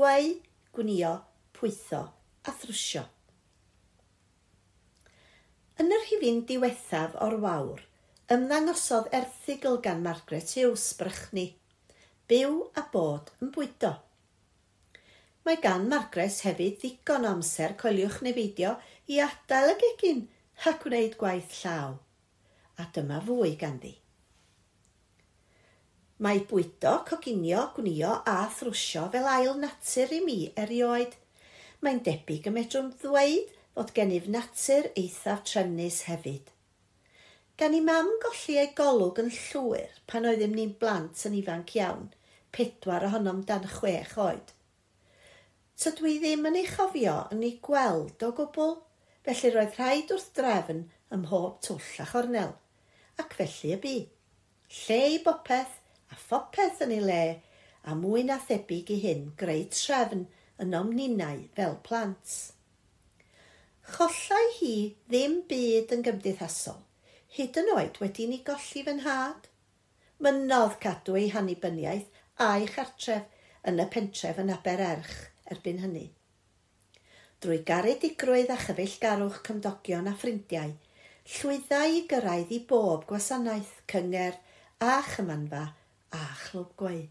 gweu, gwnio, pwytho a thrwsio. Yn yr hifin diwethaf o'r wawr, ymddangosodd erthigl gan Margaret Hughes brychni, byw a bod yn bwydo. Mae gan Margaret hefyd ddigon amser coeliwch neu beidio i adael y gegin a gwneud gwaith llaw. A dyma fwy ganddi. Mae bwydo, coginio, gwnio a thrwsio fel ail natur i mi erioed. Mae'n debyg y medrwm ddweud fod gennyf natur eithaf trefnus hefyd. Gan i mam golli ei golwg yn llwyr pan oeddym ni'n blant yn ifanc iawn, pedwar ohonom dan chwech oed. Tydw i ddim yn ei chofio yn ei gweld o gwbl, felly roedd rhaid wrth drefn ym mhob twll a chornel, ac felly y bu. Lle i bopeth, a phopeth yn ei le a mwy na thebyg i hyn greu trefn yn omninau fel plant. Chollai hi ddim byd yn gymdeithasol, hyd yn oed wedi ni golli fy nhad. Mynodd cadw ei hannibyniaeth a'i chartref yn y pentref yn Abererch erbyn hynny. Drwy garedigrwydd a chyfeillgarwch cymdogion a ffrindiau, llwyddau i gyrraedd i bob gwasanaeth, cynger a chymanfa a chlwb gweu.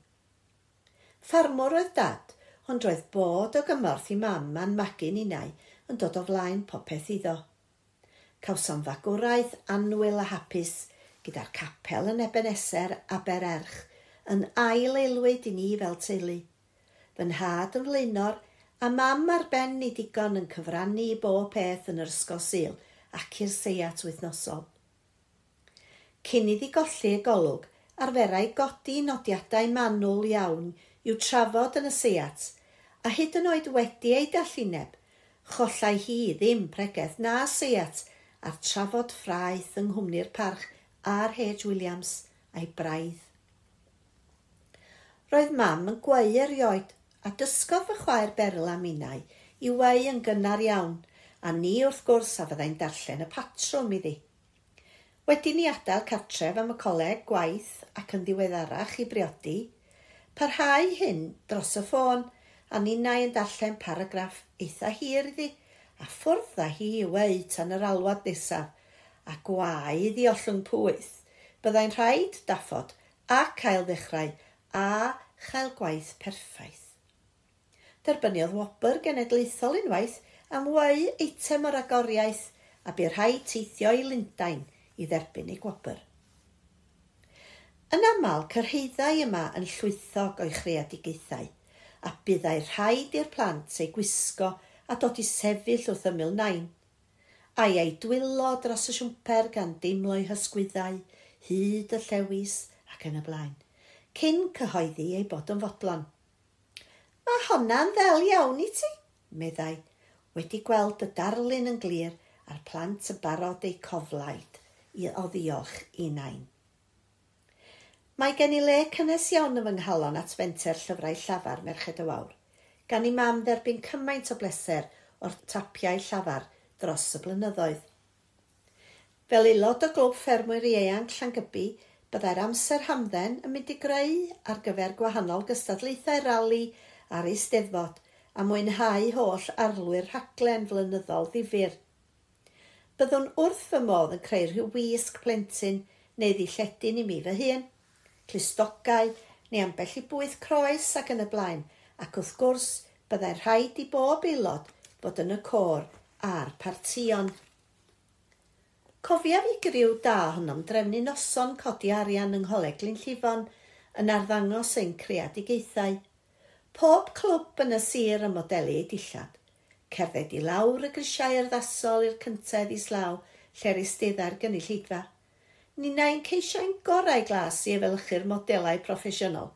Ffarmwr oedd dad, ond roedd bod o gymorth i mam a'n magu'n unau yn dod o flaen popeth iddo. Cawsom fagwraeth anwyl a hapus gyda'r capel yn ebeneser a Bererch yn ail aelwyd i ni fel teulu. Fy nhad yn flaenor a mam ar ben ni digon yn cyfrannu i bob peth yn yr ysgol sil ac i'r seiat wythnosol. Cyn iddi golli y golwg, arferai godi nodiadau manwl iawn i'w trafod yn y seiat a hyd yn oed wedi ei dallineb, chollai hi ddim pregeth na seiat ar trafod ffraith yng Nghymru'r Parch a'r H. Williams a'i braidd. Roedd mam yn gweu erioed a dysgodd fy chwaer berl am unau i wei yn gynnar iawn a ni wrth gwrs a fyddai'n darllen y patrwm iddi. Wedyn ni adael cartref am y coleg gwaith ac yn ddiweddarach i briodi, parhau hyn dros y ffôn a ninnau yn darllen paragraff eitha hir iddi a ffwrdd â hi i wei tan yr alwad nesaf a gwaed i ollwng pwyth. Byddai'n rhaid daffod a cael ddechrau a chael gwaith perffaith. Derbyniodd Wobr Genedlaethol unwaith am wei eitem yr agoriaeth a bu rhaid teithio i Lundain – i dderbyn ei gwobr. Yn aml, cyrheiddau yma yn llwythog o'i chreadigaethau, a byddai rhaid i'r plant ei gwisgo a dod i sefyll wrth ymyl nain, a'i ei dwylo dros y siwmper gan deimlo'i hysgwyddau, hyd y llewis ac yn y blaen, cyn cyhoeddi ei bod yn fodlon. Mae honna'n ddel iawn i ti, meddai, wedi gweld y darlun yn glir a'r plant yn barod eu coflaid o ddiolch unain. Mae gen i le cynnes iawn yng Nghalon at fenter llyfrau llafar Merched y Wawr, gan i mam dderbyn cymaint o bleser o'r tapiau llafar dros y blynyddoedd. Fel aelod o glwb ffermwyr i Eang Llangybi, byddai'r amser hamdden yn mynd i greu ar gyfer gwahanol gystadlaethau rali ar ei steddfod a mwynhau holl arlwyr rhaglen flynyddol ddifur – byddwn wrth fy modd yn creu rhyw wisg plentyn neu ddilledyn i mi fy hun, clustogau neu ambell i bwyth croes ac yn y blaen, ac wrth gwrs byddai rhaid i bob aelod fod yn y cor a'r partion. Cofia fi griw da honno'n drefnu noson codi arian yng Ngholeg Llifon yn arddangos ein creadigaethau. Pob clwb yn y sir y modelu ei dillad Cerdded i lawr y grisiau arddasol i'r cyntedd islaw, lle'r eisteddau'r gynulleidfa. Ninnau'n ceisiau'n gorau glas i efelychu'r modelau proffesiynol,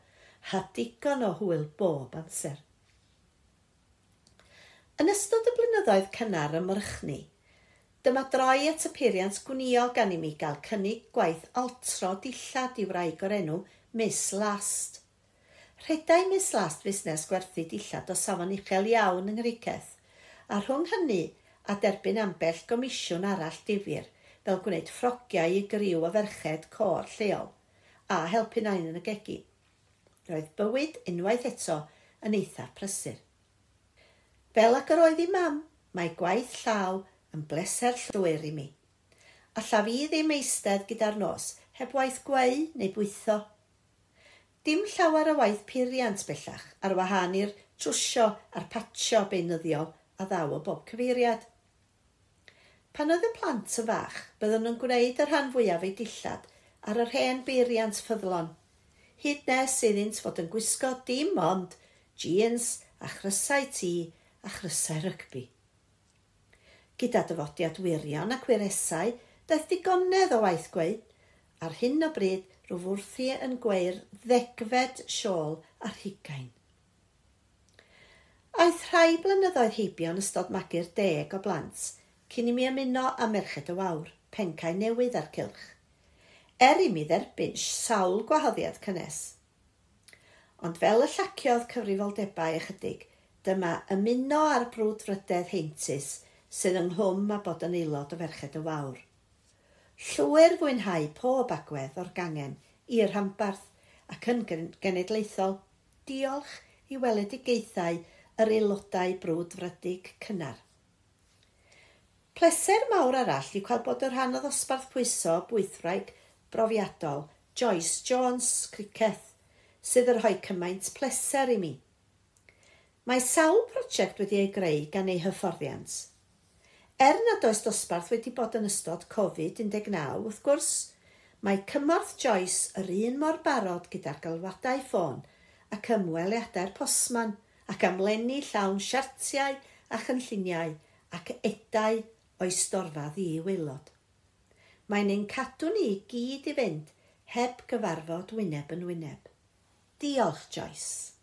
a digon o hwyl bob amser. Yn ystod y blynyddoedd cynnar ymrychnu, dyma droi at y peiriant gwnio gan i mi gael cynnig gwaith altro dillad i wraig o'r enw Miss Last. Rhedai Miss Last fusnes gwerthu dillad o safon uchel iawn yng Nghyriceth, a rhwng hynny a derbyn ambell gomisiwn arall difyr fel gwneud ffrogiau i griw a ferched cor lleol a helpu nain yn y gegin. Roedd bywyd unwaith eto yn eitha prysur. Fel ac yr oedd i mam, mae gwaith llaw yn bleser llwyr i mi. Allaf fi ddim eistedd gyda'r nos heb waith gweu neu bwytho. Dim llawer o waith peiriant bellach ar wahân i'r trwsio a'r patio beunyddiol – a ddaw o bob cyfeiriad. Pan oedd y plant y fach, byddwn nhw'n gwneud y rhan fwyaf ei dillad ar yr hen beiriant ffyddlon, hyd nes iddynt fod yn gwisgo dim ond jeans a chrysau tŷ a chrysau rygbi. Gyda dyfodiad wirion ac wiresau, daeth digonedd o waith gweud, ar hyn o bryd rwyf wrthi yn gweir ddegfed siôl ar hugain. Aeth rhai blynyddoedd heibio'n ystod magu'r deg o blant cyn i mi ymuno â Merched y Wawr, pencau newydd ar cilch. Er i mi dderbyn sawl gwahoddiad cynnes. Ond fel y llaciodd cyfrifoldebau ychydig, dyma ymuno ar brwd frydedd heintus sydd ynghlwm a bod yn aelod o ferched y wawr. Llwyr fwynhau pob agwedd o'r gangen i'r rhambarth ac yn genedlaethol. Diolch i weledigaethau yr aelodau brwdfrydig cynnar. Pleser mawr arall i gweld bod y rhan o ddosbarth pwyso bwythraig brofiadol Joyce Jones Cricketh sydd yn rhoi cymaint pleser i mi. Mae sawl prosiect wedi ei greu gan ei hyfforddiant. Er nad oes dosbarth wedi bod yn ystod Covid-19 wrth gwrs, mae cymorth Joyce yr un mor barod gyda'r galwadau ffôn ac ymweliadau'r posman – ac amlenni llawn siartiau a chynlluniau ac edau o'i storfa i waelod. Mae'n ein cadw ni i gyd i fynd heb gyfarfod wyneb yn wyneb. Diolch, Joyce.